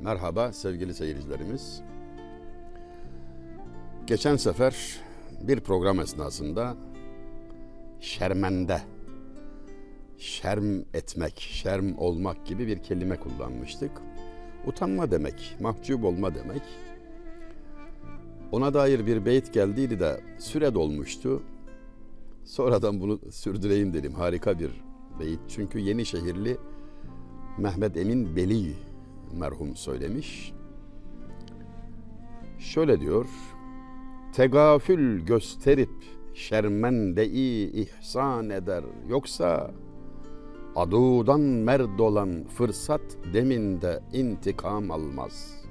Merhaba sevgili seyircilerimiz. Geçen sefer bir program esnasında şermende, şerm etmek, şerm olmak gibi bir kelime kullanmıştık. Utanma demek, mahcup olma demek. Ona dair bir beyit geldiydi de süre dolmuştu. Sonradan bunu sürdüreyim dedim. Harika bir beyit. Çünkü Yenişehirli Mehmet Emin Beli merhum söylemiş. Şöyle diyor. Tegafül gösterip şermende-i ihsan eder. Yoksa adudan merd olan fırsat deminde intikam almaz.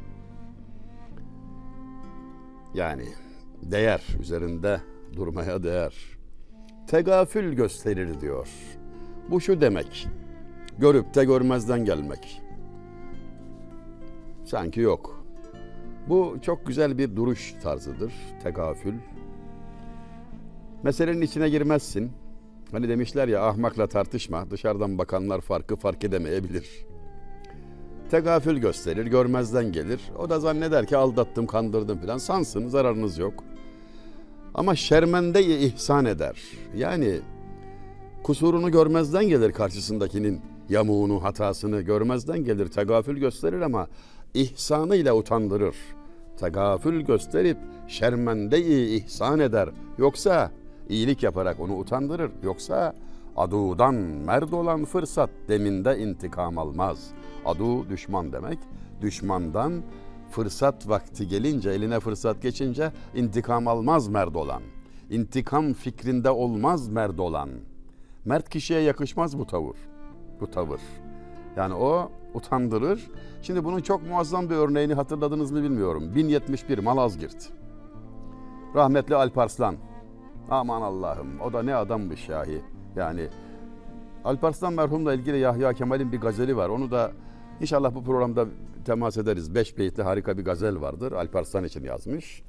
Yani değer üzerinde durmaya değer. Tegafül gösterir diyor. Bu şu demek. Görüp de görmezden gelmek. Sanki yok. Bu çok güzel bir duruş tarzıdır. Tegafül. Meselenin içine girmezsin. Hani demişler ya ahmakla tartışma. Dışarıdan bakanlar farkı fark edemeyebilir. Tegafül gösterir, görmezden gelir. O da zanneder ki aldattım, kandırdım falan. Sansın, zararınız yok. Ama şermende ihsan eder. Yani kusurunu görmezden gelir karşısındakinin yamuğunu, hatasını görmezden gelir. Tegafül gösterir ama ihsanıyla utandırır. Tegafül gösterip şermende ihsan eder. Yoksa iyilik yaparak onu utandırır. Yoksa adudan merd olan fırsat deminde intikam almaz. Adu düşman demek. Düşmandan fırsat vakti gelince, eline fırsat geçince intikam almaz merd olan. İntikam fikrinde olmaz merd olan. Mert kişiye yakışmaz bu tavır. Bu tavır. Yani o utandırır. Şimdi bunun çok muazzam bir örneğini hatırladınız mı bilmiyorum. 1071 Malazgirt. Rahmetli Alparslan. Aman Allah'ım o da ne adammış şahi. Yani Alparslan merhumla ilgili Yahya Kemal'in bir gazeli var. Onu da inşallah bu programda temas ederiz. Beş beyitli harika bir gazel vardır. Alparslan için yazmış.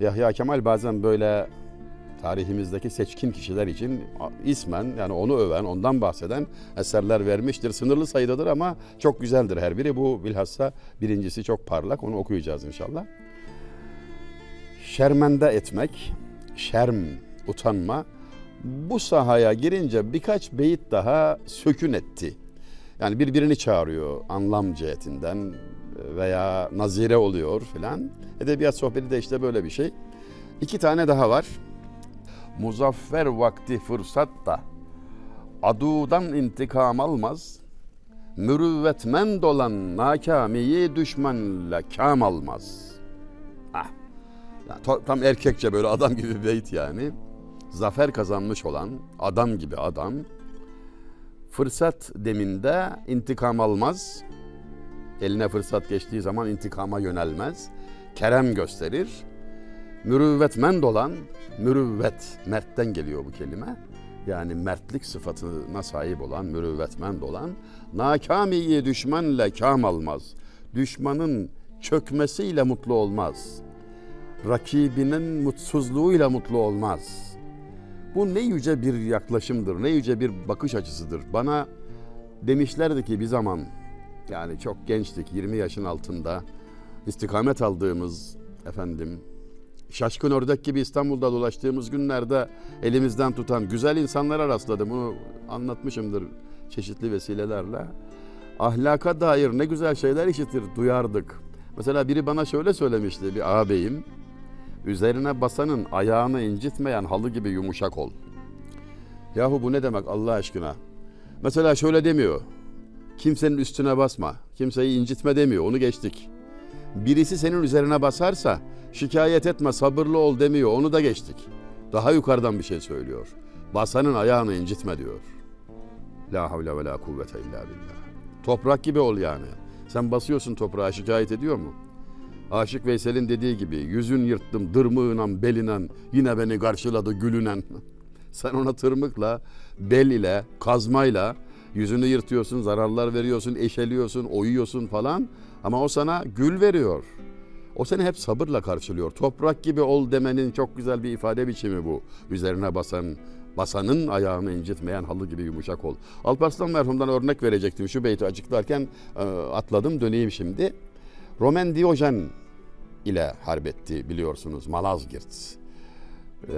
Yahya Kemal bazen böyle tarihimizdeki seçkin kişiler için ismen yani onu öven, ondan bahseden eserler vermiştir. Sınırlı sayıdadır ama çok güzeldir her biri. Bu bilhassa birincisi çok parlak. Onu okuyacağız inşallah. Şermende etmek, şerm, utanma. Bu sahaya girince birkaç beyit daha sökün etti. Yani birbirini çağırıyor anlam cihetinden veya nazire oluyor filan. Edebiyat sohbeti de işte böyle bir şey. İki tane daha var muzaffer vakti fırsatta adudan intikam almaz, mürüvvetmen dolan nakamiyi düşmanla kam almaz. Ah. Tam erkekçe böyle adam gibi beyt yani. Zafer kazanmış olan adam gibi adam fırsat deminde intikam almaz. Eline fırsat geçtiği zaman intikama yönelmez. Kerem gösterir mürüvvetmen dolan, mürüvvet, mertten geliyor bu kelime. Yani mertlik sıfatına sahip olan, mürüvvetmen dolan, nakamiyi düşmanla kam almaz. Düşmanın çökmesiyle mutlu olmaz. Rakibinin mutsuzluğuyla mutlu olmaz. Bu ne yüce bir yaklaşımdır, ne yüce bir bakış açısıdır. Bana demişlerdi ki bir zaman, yani çok gençtik, 20 yaşın altında, istikamet aldığımız efendim şaşkın ördek gibi İstanbul'da dolaştığımız günlerde elimizden tutan güzel insanlara rastladım. Bunu anlatmışımdır çeşitli vesilelerle. Ahlaka dair ne güzel şeyler işitir, duyardık. Mesela biri bana şöyle söylemişti bir ağabeyim. Üzerine basanın ayağını incitmeyen halı gibi yumuşak ol. Yahu bu ne demek Allah aşkına? Mesela şöyle demiyor. Kimsenin üstüne basma, kimseyi incitme demiyor, onu geçtik. Birisi senin üzerine basarsa şikayet etme sabırlı ol demiyor onu da geçtik. Daha yukarıdan bir şey söylüyor. Basanın ayağını incitme diyor. La havle ve la kuvvete illa billah. Toprak gibi ol yani. Sen basıyorsun toprağa şikayet ediyor mu? Aşık Veysel'in dediği gibi yüzün yırttım dırmığınan belinen yine beni karşıladı gülünen. Sen ona tırmıkla, bel ile, kazmayla yüzünü yırtıyorsun, zararlar veriyorsun, eşeliyorsun, oyuyorsun falan. Ama o sana gül veriyor. O seni hep sabırla karşılıyor. Toprak gibi ol demenin çok güzel bir ifade biçimi bu. Üzerine basan, basanın ayağını incitmeyen halı gibi yumuşak ol. Alparslan merhumdan örnek verecektim şu beyti açıklarken e, atladım döneyim şimdi. Roman Diyojen ile harbetti biliyorsunuz Malazgirt. Ee,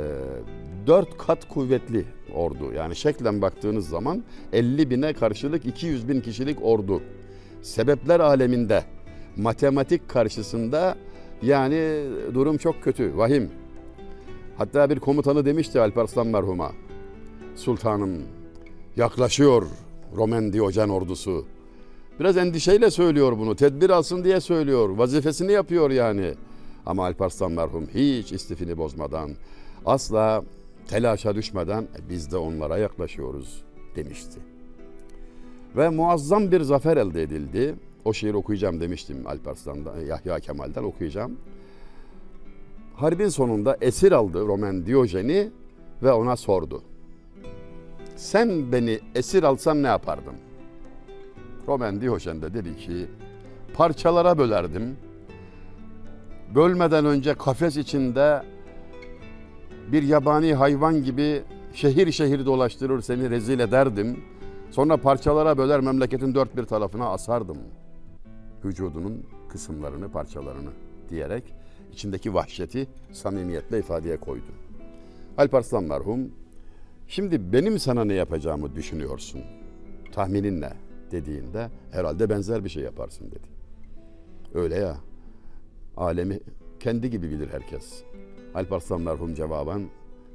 dört kat kuvvetli ordu. Yani şeklen baktığınız zaman 50 bine karşılık 200 bin kişilik ordu. Sebepler aleminde matematik karşısında yani durum çok kötü, vahim. Hatta bir komutanı demişti Alparslan merhuma. Sultanım yaklaşıyor Roman Diyojen ordusu. Biraz endişeyle söylüyor bunu. Tedbir alsın diye söylüyor. Vazifesini yapıyor yani. Ama Alparslan merhum hiç istifini bozmadan, asla telaşa düşmeden "E, biz de onlara yaklaşıyoruz demişti. Ve muazzam bir zafer elde edildi. O şiiri okuyacağım demiştim Alparslan'dan, Yahya Kemal'den okuyacağım. Harbin sonunda esir aldı Roman Diyojen'i ve ona sordu. Sen beni esir alsan ne yapardın? Roman Diyojen de dedi ki parçalara bölerdim. Bölmeden önce kafes içinde bir yabani hayvan gibi şehir şehir dolaştırır seni rezil ederdim. Sonra parçalara böler memleketin dört bir tarafına asardım. Vücudunun kısımlarını, parçalarını diyerek içindeki vahşeti samimiyetle ifadeye koydu. Alparslan merhum, şimdi benim sana ne yapacağımı düşünüyorsun. Tahminin ne? dediğinde herhalde benzer bir şey yaparsın dedi. Öyle ya. Alemi kendi gibi bilir herkes. Alparslan merhum cevaben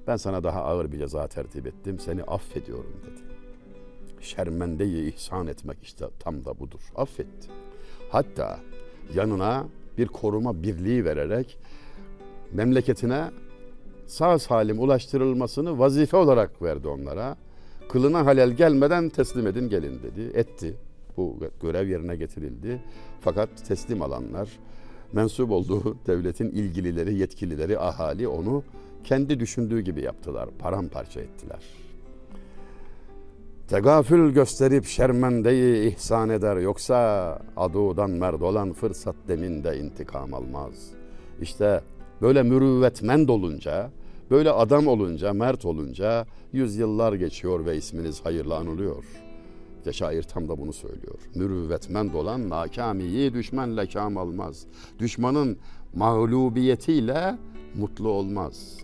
ben sana daha ağır bir ceza tertip ettim. Seni affediyorum dedi. Şermendeyi ihsan etmek işte tam da budur. Affetti. Hatta yanına bir koruma birliği vererek memleketine sağ salim ulaştırılmasını vazife olarak verdi onlara. Kılına halel gelmeden teslim edin gelin dedi. Etti. Bu görev yerine getirildi. Fakat teslim alanlar mensup olduğu devletin ilgilileri, yetkilileri, ahali onu kendi düşündüğü gibi yaptılar. Paramparça ettiler. Tegafül gösterip şermendeyi ihsan eder yoksa adudan merd olan fırsat deminde intikam almaz. İşte böyle mürüvvetmend olunca, böyle adam olunca, mert olunca yüzyıllar geçiyor ve isminiz hayırla anılıyor. Şair tam da bunu söylüyor. Mürüvvetmend olan nakamiyi düşman lekam almaz. Düşmanın mağlubiyetiyle mutlu olmaz.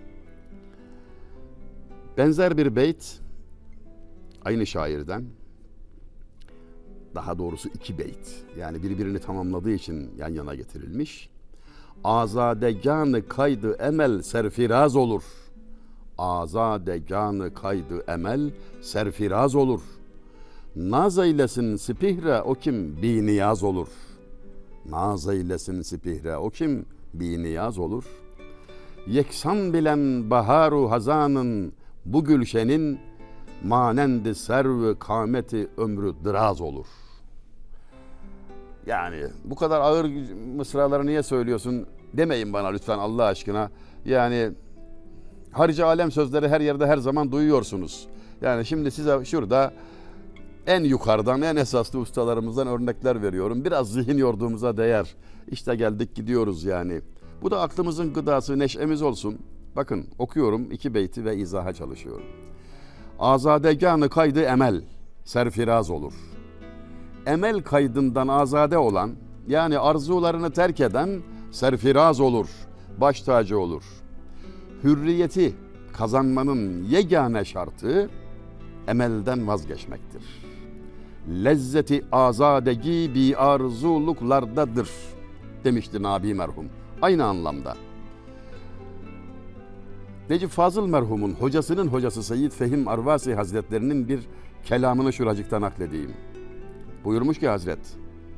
Benzer bir beyt aynı şairden daha doğrusu iki beyt yani birbirini tamamladığı için yan yana getirilmiş. Azadeganı kaydı emel serfiraz olur. Azadeganı kaydı emel serfiraz olur. Naz eylesin sipihre o kim bi niyaz olur. Naz eylesin sipihre o kim bi niyaz olur. Yeksan bilen baharu hazanın bu gülşenin manendi serv kameti ömrü dıraz olur. Yani bu kadar ağır mısraları niye söylüyorsun demeyin bana lütfen Allah aşkına. Yani harici alem sözleri her yerde her zaman duyuyorsunuz. Yani şimdi size şurada en yukarıdan en esaslı ustalarımızdan örnekler veriyorum. Biraz zihin yorduğumuza değer. İşte geldik gidiyoruz yani. Bu da aklımızın gıdası neşemiz olsun. Bakın okuyorum iki beyti ve izaha çalışıyorum. Azadeganı kaydı emel, serfiraz olur. Emel kaydından azade olan, yani arzularını terk eden serfiraz olur, baş tacı olur. Hürriyeti kazanmanın yegane şartı emelden vazgeçmektir. Lezzeti azadegi bi arzuluklardadır demişti Nabi merhum. Aynı anlamda. Necip Fazıl merhumun hocasının hocası Seyyid Fehim Arvasi Hazretlerinin bir kelamını şuracıkta nakledeyim. Buyurmuş ki Hazret,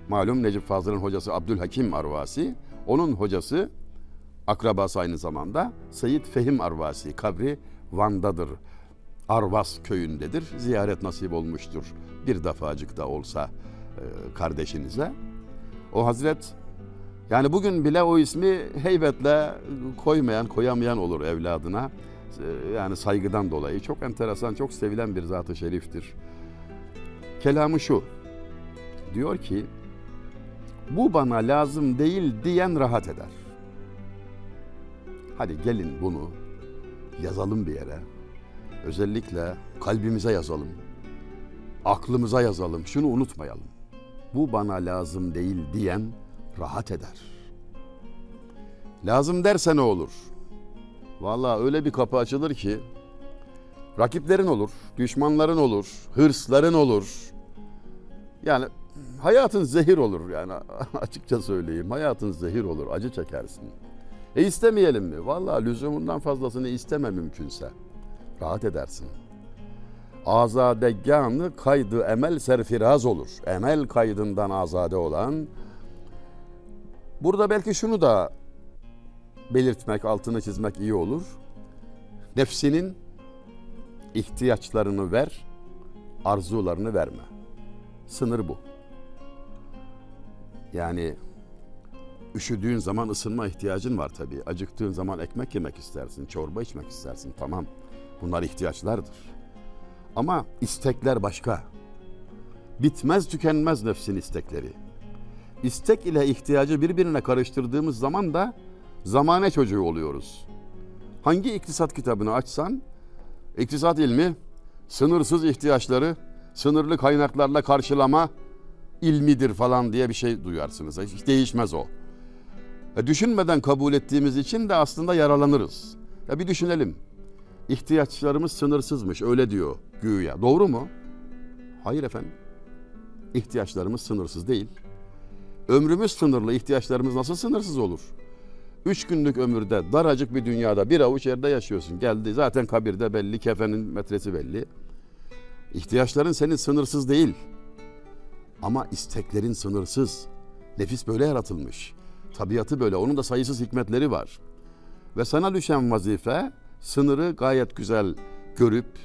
malum Necip Fazıl'ın hocası Abdülhakim Arvasi, onun hocası akrabası aynı zamanda Seyyid Fehim Arvasi, kabri Van'dadır. Arvas köyündedir. Ziyaret nasip olmuştur bir defacık da olsa e, kardeşinize. O Hazret yani bugün bile o ismi heybetle koymayan, koyamayan olur evladına. E, Yani saygıdan dolayı çok enteresan, çok sevilen bir zat-ı şeriftir. Kelamı şu. Diyor ki bu bana lazım değil diyen rahat eder. Hadi gelin bunu yazalım bir yere. Özellikle kalbimize yazalım. Aklımıza yazalım. Şunu unutmayalım. Bu bana lazım değil diyen rahat eder. Lazım derse ne olur? Vallahi öyle bir kapı açılır ki rakiplerin olur, düşmanların olur, hırsların olur. Yani hayatın zehir olur yani açıkça söyleyeyim. Hayatın zehir olur, acı çekersin. E istemeyelim mi? Vallahi lüzumundan fazlasını isteme mümkünse. Rahat edersin. Azadegânı kaydı emel serfiraz olur. Emel kaydından azade olan. Burada belki şunu da belirtmek, altını çizmek iyi olur. Nefsinin ihtiyaçlarını ver, arzularını verme. Sınır bu. Yani üşüdüğün zaman ısınma ihtiyacın var tabii. Acıktığın zaman ekmek yemek istersin, çorba içmek istersin. Tamam. Bunlar ihtiyaçlardır. Ama istekler başka. Bitmez tükenmez nefsin istekleri. İstek ile ihtiyacı birbirine karıştırdığımız zaman da zamane çocuğu oluyoruz. Hangi iktisat kitabını açsan, iktisat ilmi sınırsız ihtiyaçları sınırlı kaynaklarla karşılama ilmidir falan diye bir şey duyarsınız. Hiç değişmez o. E, düşünmeden kabul ettiğimiz için de aslında yaralanırız. Ya bir düşünelim. İhtiyaçlarımız sınırsızmış öyle diyor güya. Doğru mu? Hayır efendim. İhtiyaçlarımız sınırsız değil. Ömrümüz sınırlı, ihtiyaçlarımız nasıl sınırsız olur? Üç günlük ömürde daracık bir dünyada bir avuç yerde yaşıyorsun. Geldi zaten kabirde belli, kefenin metresi belli. İhtiyaçların senin sınırsız değil. Ama isteklerin sınırsız. Nefis böyle yaratılmış. Tabiatı böyle. Onun da sayısız hikmetleri var. Ve sana düşen vazife sınırı gayet güzel görüp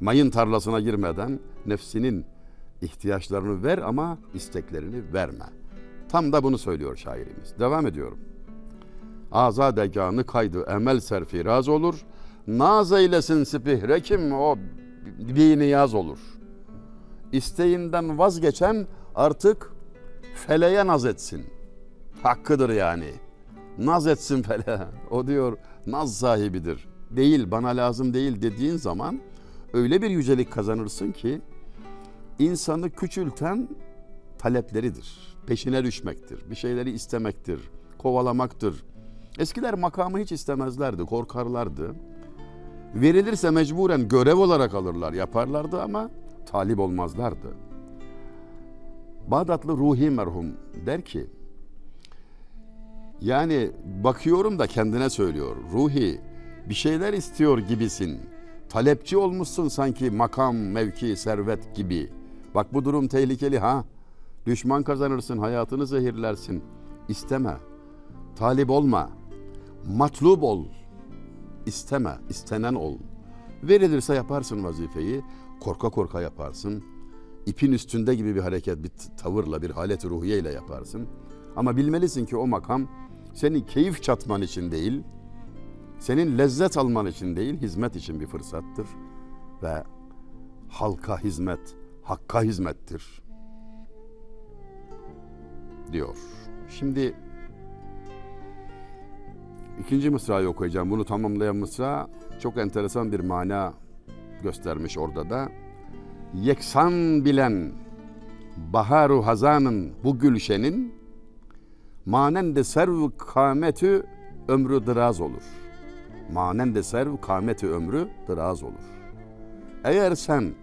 mayın tarlasına girmeden nefsinin ihtiyaçlarını ver ama isteklerini verme. Tam da bunu söylüyor şairimiz. Devam ediyorum. Azadeganı kaydı emel serfiraz olur. Naz eylesin sipihre kim o bir niyaz olur. İsteğinden vazgeçen artık feleğe naz etsin. Hakkıdır yani. Naz etsin feleğe. O diyor naz sahibidir. Değil bana lazım değil dediğin zaman öyle bir yücelik kazanırsın ki insanı küçülten talepleridir. Peşine düşmektir. Bir şeyleri istemektir. Kovalamaktır. Eskiler makamı hiç istemezlerdi, korkarlardı. Verilirse mecburen görev olarak alırlar, yaparlardı ama talip olmazlardı. Bağdatlı Ruhi merhum der ki, yani bakıyorum da kendine söylüyor. Ruhi bir şeyler istiyor gibisin. Talepçi olmuşsun sanki makam, mevki, servet gibi. Bak bu durum tehlikeli ha. Düşman kazanırsın, hayatını zehirlersin. İsteme. Talip olma. Matlub ol. İsteme, istenen ol. Verilirse yaparsın vazifeyi. Korka korka yaparsın. İpin üstünde gibi bir hareket, bir tavırla, bir halet ruhiye ile yaparsın. Ama bilmelisin ki o makam senin keyif çatman için değil, senin lezzet alman için değil, hizmet için bir fırsattır. Ve halka hizmet, hakka hizmettir. Diyor. Şimdi ikinci mısrayı okuyacağım. Bunu tamamlayan mısra çok enteresan bir mana göstermiş orada da. Yeksan bilen baharu hazanın bu gülşenin manende serv kametü ömrü dıraz olur. Manende serv kametü ömrü dıraz olur. Eğer sen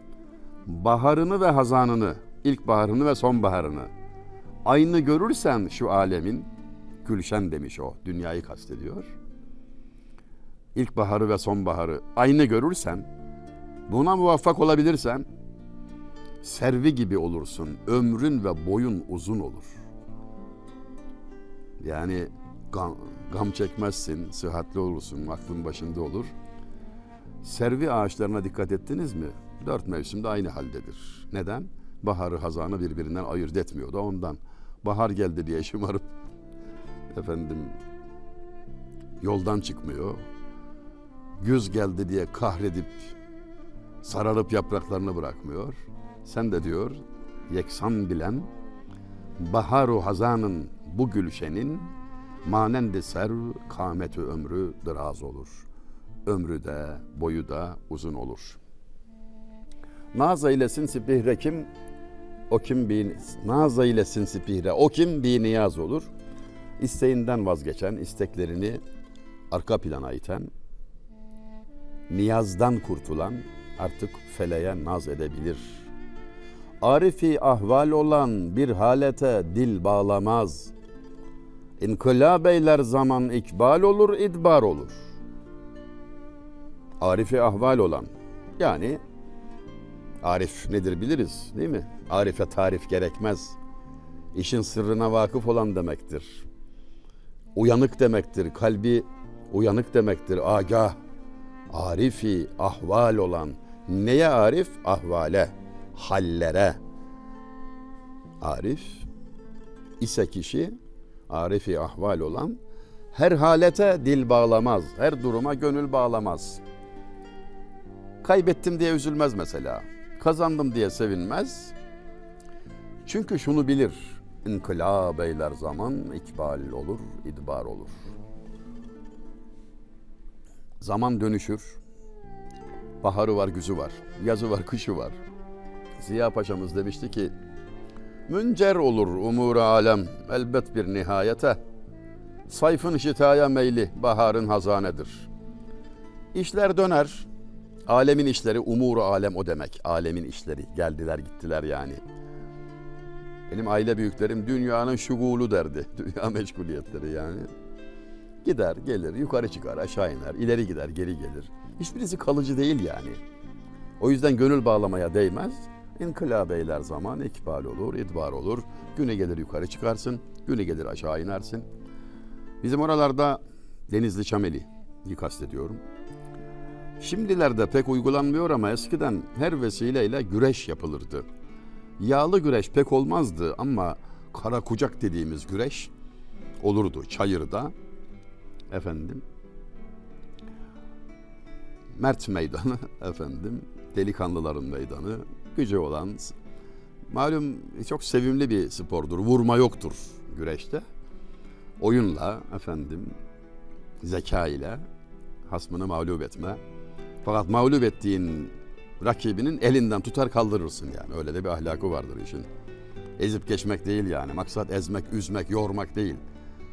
baharını ve hazanını, ilkbaharını ve sonbaharını aynı görürsen şu alemin, gülşen demiş o, dünyayı kastediyor. İlkbaharı ve sonbaharı aynı görürsen, buna muvaffak olabilirsen, servi gibi olursun, ömrün ve boyun uzun olur.'' Yani gam, gam çekmezsin, sıhhatli olursun, aklın başında olur. Servi ağaçlarına dikkat ettiniz mi? Dört mevsimde aynı haldedir. Neden? Baharı, hazanı birbirinden ayırt etmiyor da ondan. Bahar geldi diye şımarıp efendim yoldan çıkmıyor. Güz geldi diye kahredip sararıp yapraklarını bırakmıyor. Sen de diyor yeksan bilen baharu hazanın bu gülşenin manendi serv kâmetü ömrü dıraz olur. Ömrü de boyu da uzun olur. Naz eylesin sipihrekim o kim bi naz eylesin sipihre, o kim bi niyaz olur. İsteğinden vazgeçen, isteklerini arka plana iten, niyazdan kurtulan artık feleğe naz edebilir. Arifi ahval olan bir halete dil bağlamaz. İnkılab eyler zaman ikbal olur, idbar olur. Arifi ahval olan, yani Arif nedir biliriz değil mi? Arife tarif gerekmez. İşin sırrına vakıf olan demektir. Uyanık demektir. Kalbi uyanık demektir. Agah. Arifi ahval olan. Neye arif? Ahvale. Hallere. Arif ise kişi arifi ahval olan her halete dil bağlamaz. Her duruma gönül bağlamaz. Kaybettim diye üzülmez mesela kazandım diye sevinmez. Çünkü şunu bilir. İnkılab eyler zaman ikbal olur, idbar olur. Zaman dönüşür. Baharı var, güzü var. Yazı var, kışı var. Ziya Paşa'mız demişti ki Müncer olur umur alem elbet bir nihayete. Sayfın şitaya meyli baharın hazanedir. İşler döner, Alemin işleri, umuru alem o demek. Alemin işleri. Geldiler gittiler yani. Benim aile büyüklerim dünyanın şugulu derdi. Dünya meşguliyetleri yani. Gider, gelir, yukarı çıkar, aşağı iner, ileri gider, geri gelir. Hiçbirisi kalıcı değil yani. O yüzden gönül bağlamaya değmez. İnkılab eyler zaman ikbal olur, idbar olur. Güne gelir yukarı çıkarsın, güne gelir aşağı inersin. Bizim oralarda Denizli Çameli kastediyorum. Şimdilerde pek uygulanmıyor ama eskiden her vesileyle güreş yapılırdı. Yağlı güreş pek olmazdı ama kara kucak dediğimiz güreş olurdu çayırda. Efendim Mert Meydanı efendim delikanlıların meydanı gücü olan malum çok sevimli bir spordur. Vurma yoktur güreşte. Oyunla efendim zeka ile hasmını mağlup etme fakat mağlup ettiğin rakibinin elinden tutar kaldırırsın yani. Öyle de bir ahlakı vardır işin. Ezip geçmek değil yani. Maksat ezmek, üzmek, yormak değil.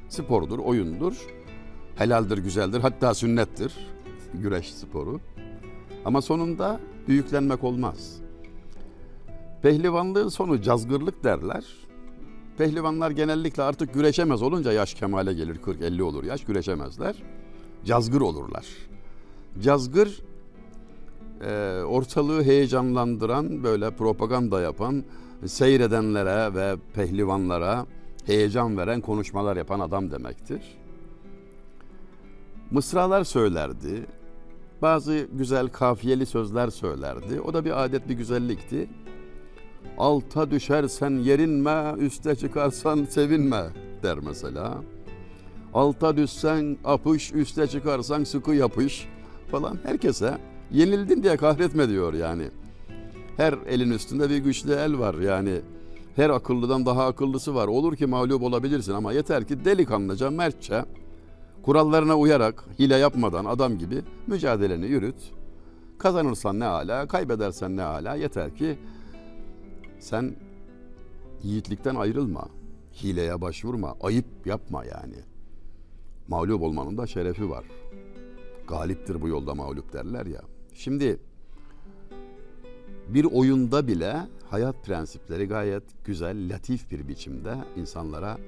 Spordur, oyundur. Helaldir, güzeldir. Hatta sünnettir. Güreş sporu. Ama sonunda büyüklenmek olmaz. Pehlivanlığın sonu cazgırlık derler. Pehlivanlar genellikle artık güreşemez olunca yaş kemale gelir 40-50 olur yaş güreşemezler. Cazgır olurlar. Cazgır e, ortalığı heyecanlandıran böyle propaganda yapan seyredenlere ve pehlivanlara heyecan veren konuşmalar yapan adam demektir. Mısralar söylerdi. Bazı güzel kafiyeli sözler söylerdi. O da bir adet bir güzellikti. Alta düşersen yerinme, üste çıkarsan sevinme der mesela. Alta düşsen apış, üste çıkarsan sıkı yapış falan herkese Yenildin diye kahretme diyor yani. Her elin üstünde bir güçlü el var yani. Her akıllıdan daha akıllısı var. Olur ki mağlup olabilirsin ama yeter ki delikanlıca, mertçe, kurallarına uyarak, hile yapmadan adam gibi mücadeleni yürüt. Kazanırsan ne hala, kaybedersen ne hala. Yeter ki sen yiğitlikten ayrılma. Hileye başvurma, ayıp yapma yani. Mağlup olmanın da şerefi var. Galiptir bu yolda mağlup derler ya. Şimdi bir oyunda bile hayat prensipleri gayet güzel, latif bir biçimde insanlara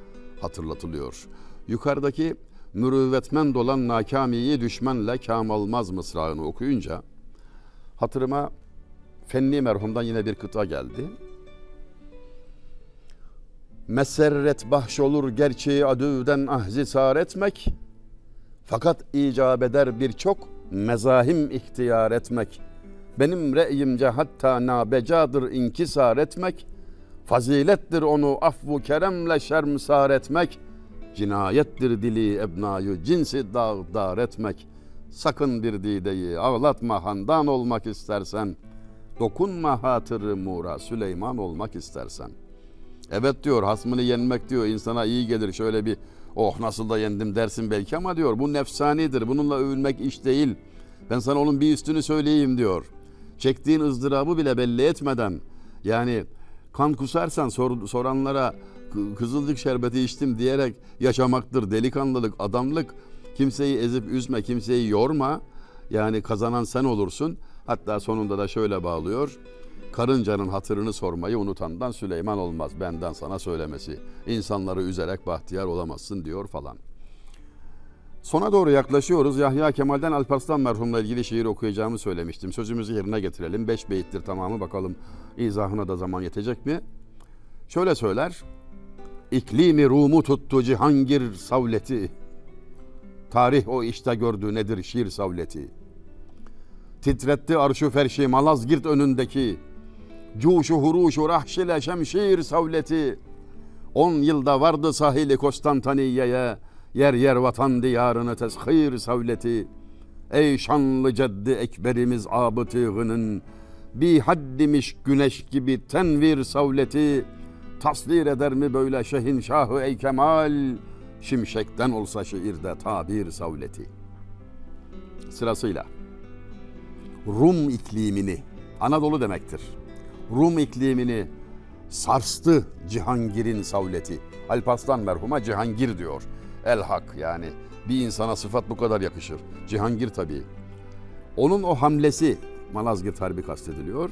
hatırlatılıyor. Yukarıdaki mürüvvetmen dolan nakamiyi düşmanla kam olmaz mısrağını okuyunca hatırıma Fenni merhumdan yine bir kıta geldi. Meserret bahş olur gerçeği adüvden ahzi sar etmek fakat icap eder birçok mezahim ihtiyar etmek, benim re'yimce hatta nabecadır inkisar etmek, fazilettir onu afvu keremle şermsar etmek, cinayettir dili ebnayı cinsi dağdar etmek. Sakın bir dideyi ağlatma handan olmak istersen, dokunma hatırı mura Süleyman olmak istersen. Evet diyor hasmını yenmek diyor insana iyi gelir şöyle bir oh nasıl da yendim dersin belki ama diyor bu nefsanidir. Bununla övülmek iş değil. Ben sana onun bir üstünü söyleyeyim diyor. Çektiğin ızdırabı bile belli etmeden yani kan kusarsan sor, soranlara kızılcık şerbeti içtim diyerek yaşamaktır. Delikanlılık, adamlık. Kimseyi ezip üzme, kimseyi yorma. Yani kazanan sen olursun. Hatta sonunda da şöyle bağlıyor. Karıncanın hatırını sormayı unutandan Süleyman olmaz. Benden sana söylemesi. İnsanları üzerek bahtiyar olamazsın diyor falan. Sona doğru yaklaşıyoruz. Yahya Kemal'den Alparslan merhumla ilgili şiir okuyacağımı söylemiştim. Sözümüzü yerine getirelim. Beş beyittir tamamı bakalım izahına da zaman yetecek mi? Şöyle söyler. İklimi Rum'u tuttu Cihangir savleti. Tarih o işte gördü nedir şiir savleti. Titretti arşu ferşi Malazgirt önündeki. Cuşu huruşu rahşile şemşir savleti. On yılda vardı sahili Konstantiniye'ye. Yer yer vatan diyarını tezhir savleti. Ey şanlı ceddi ekberimiz abıtığının bir haddimiş güneş gibi tenvir savleti tasvir eder mi böyle şehin şahı ey kemal şimşekten olsa şiirde tabir savleti sırasıyla Rum iklimini Anadolu demektir Rum iklimini sarstı Cihangir'in savleti Alparslan merhuma Cihangir diyor El hak yani bir insana sıfat bu kadar yakışır Cihangir tabii onun o hamlesi Malazgirt Harbi kastediliyor.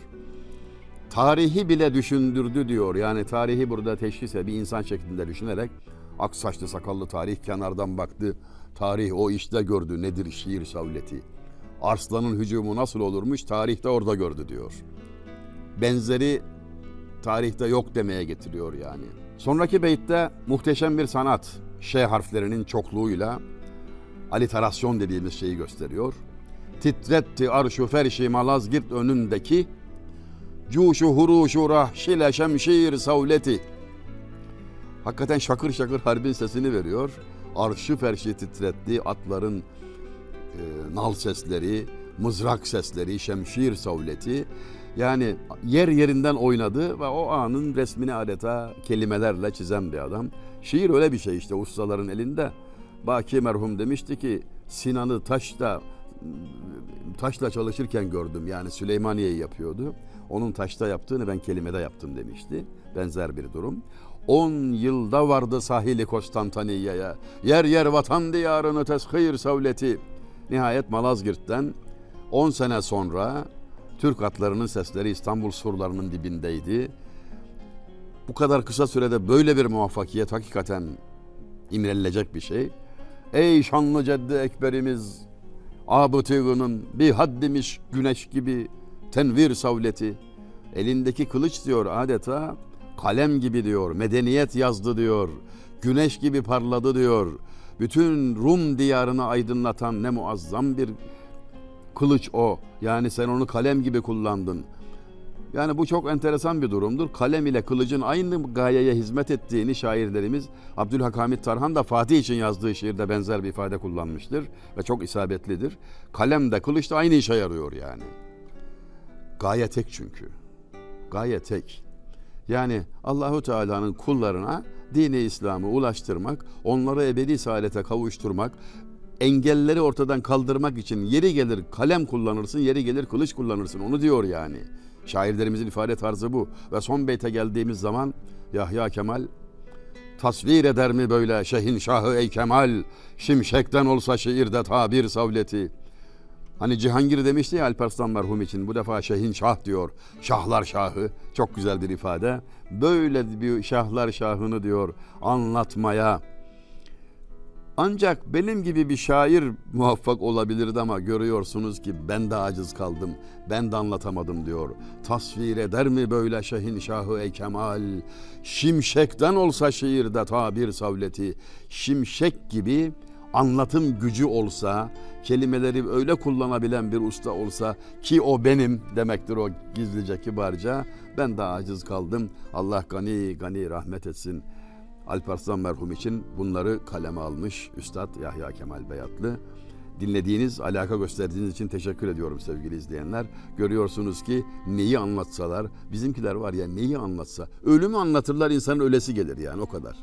Tarihi bile düşündürdü diyor. Yani tarihi burada teşhise bir insan şeklinde düşünerek ak saçlı sakallı tarih kenardan baktı. Tarih o işte gördü nedir şiir savleti. Arslanın hücumu nasıl olurmuş tarihte orada gördü diyor. Benzeri tarihte yok demeye getiriyor yani. Sonraki beytte muhteşem bir sanat. Ş harflerinin çokluğuyla aliterasyon dediğimiz şeyi gösteriyor titretti arşu ferşi Malazgirt önündeki cuşu huruşu rahşile şemşir savleti. Hakikaten şakır şakır harbin sesini veriyor. Arşı ferşi titretti atların e, nal sesleri, mızrak sesleri, şemşir savleti. Yani yer yerinden oynadı ve o anın resmini adeta kelimelerle çizen bir adam. Şiir öyle bir şey işte ustaların elinde. Baki merhum demişti ki Sinan'ı taşta taşla çalışırken gördüm. Yani Süleymaniye'yi yapıyordu. Onun taşta yaptığını ben kelimede yaptım demişti. Benzer bir durum. On yılda vardı sahili Konstantiniye'ye. Yer yer vatan diyarını tezhir savleti. Nihayet Malazgirt'ten 10 sene sonra Türk atlarının sesleri İstanbul surlarının dibindeydi. Bu kadar kısa sürede böyle bir muvaffakiyet hakikaten imrenilecek bir şey. Ey şanlı ceddi ekberimiz Abıtığının bir haddimiş güneş gibi tenvir savleti. Elindeki kılıç diyor adeta kalem gibi diyor. Medeniyet yazdı diyor. Güneş gibi parladı diyor. Bütün Rum diyarını aydınlatan ne muazzam bir kılıç o. Yani sen onu kalem gibi kullandın. Yani bu çok enteresan bir durumdur. Kalem ile kılıcın aynı gayeye hizmet ettiğini şairlerimiz Abdülhakamit Tarhan da Fatih için yazdığı şiirde benzer bir ifade kullanmıştır ve çok isabetlidir. Kalem de kılıç da aynı işe yarıyor yani. Gaye tek çünkü. Gaye tek. Yani Allahu Teala'nın kullarına dini İslam'ı ulaştırmak, onları ebedi saadete kavuşturmak, engelleri ortadan kaldırmak için yeri gelir kalem kullanırsın, yeri gelir kılıç kullanırsın. Onu diyor yani. Şairlerimizin ifade tarzı bu. Ve son beyte geldiğimiz zaman Yahya Kemal tasvir eder mi böyle şehin şahı ey Kemal şimşekten olsa şiirde tabir savleti. Hani Cihangir demişti ya Alparslan merhum için bu defa şehin şah diyor. Şahlar şahı çok güzel bir ifade. Böyle bir şahlar şahını diyor anlatmaya ancak benim gibi bir şair muvaffak olabilirdi ama görüyorsunuz ki ben de aciz kaldım. Ben de anlatamadım diyor. Tasvir eder mi böyle şehin şahı ey kemal? Şimşekten olsa şiirde tabir savleti. Şimşek gibi anlatım gücü olsa, kelimeleri öyle kullanabilen bir usta olsa ki o benim demektir o gizlice kibarca. Ben de aciz kaldım. Allah gani gani rahmet etsin. Alparslan merhum için bunları kaleme almış Üstad Yahya Kemal Beyatlı. Dinlediğiniz, alaka gösterdiğiniz için teşekkür ediyorum sevgili izleyenler. Görüyorsunuz ki neyi anlatsalar, bizimkiler var ya neyi anlatsa, ölümü anlatırlar insanın ölesi gelir yani o kadar.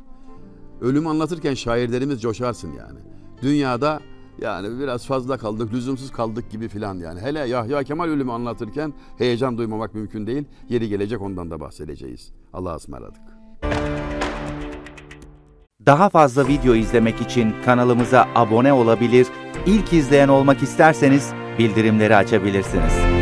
Ölümü anlatırken şairlerimiz coşarsın yani. Dünyada Yani biraz fazla kaldık, lüzumsuz kaldık gibi filan yani. Hele Yahya Kemal ölümü anlatırken heyecan duymamak mümkün değil. Yeri gelecek ondan da bahsedeceğiz. Allah'a ısmarladık. Daha fazla video izlemek için kanalımıza abone olabilir, ilk izleyen olmak isterseniz bildirimleri açabilirsiniz.